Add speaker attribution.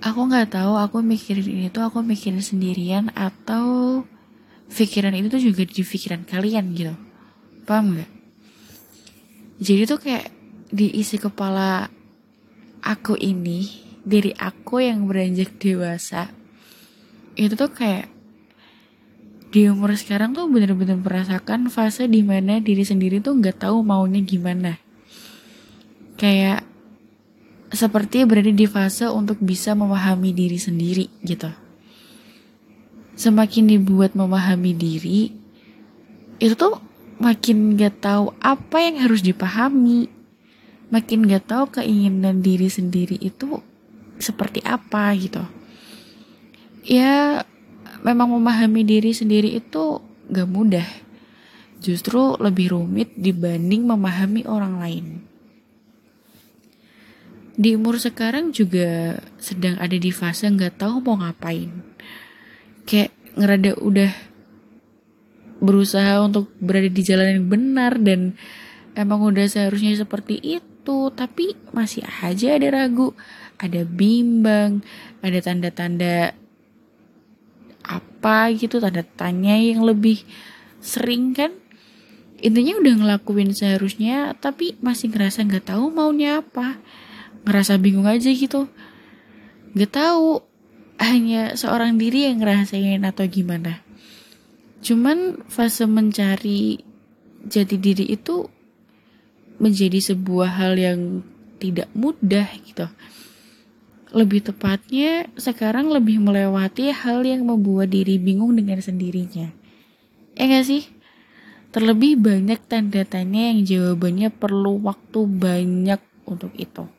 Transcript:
Speaker 1: aku nggak tahu aku mikirin ini tuh aku mikirin sendirian atau pikiran itu tuh juga di pikiran kalian gitu. Paham nggak? Jadi tuh kayak diisi kepala aku ini diri aku yang beranjak dewasa itu tuh kayak di umur sekarang tuh bener-bener merasakan fase di mana diri sendiri tuh nggak tahu maunya gimana. Kayak seperti berada di fase untuk bisa memahami diri sendiri gitu semakin dibuat memahami diri itu tuh makin gak tahu apa yang harus dipahami makin gak tahu keinginan diri sendiri itu seperti apa gitu ya memang memahami diri sendiri itu gak mudah. Justru lebih rumit dibanding memahami orang lain. Di umur sekarang juga sedang ada di fase gak tahu mau ngapain. Kayak ngerada udah berusaha untuk berada di jalan yang benar dan emang udah seharusnya seperti itu tapi masih aja ada ragu ada bimbang ada tanda-tanda apa gitu tanda tanya yang lebih sering kan intinya udah ngelakuin seharusnya tapi masih ngerasa nggak tahu maunya apa ngerasa bingung aja gitu nggak tahu hanya seorang diri yang ngerasain atau gimana cuman fase mencari jati diri itu menjadi sebuah hal yang tidak mudah gitu lebih tepatnya, sekarang lebih melewati hal yang membuat diri bingung dengan sendirinya. Ya gak sih? Terlebih banyak tanda tanya yang jawabannya perlu waktu banyak untuk itu.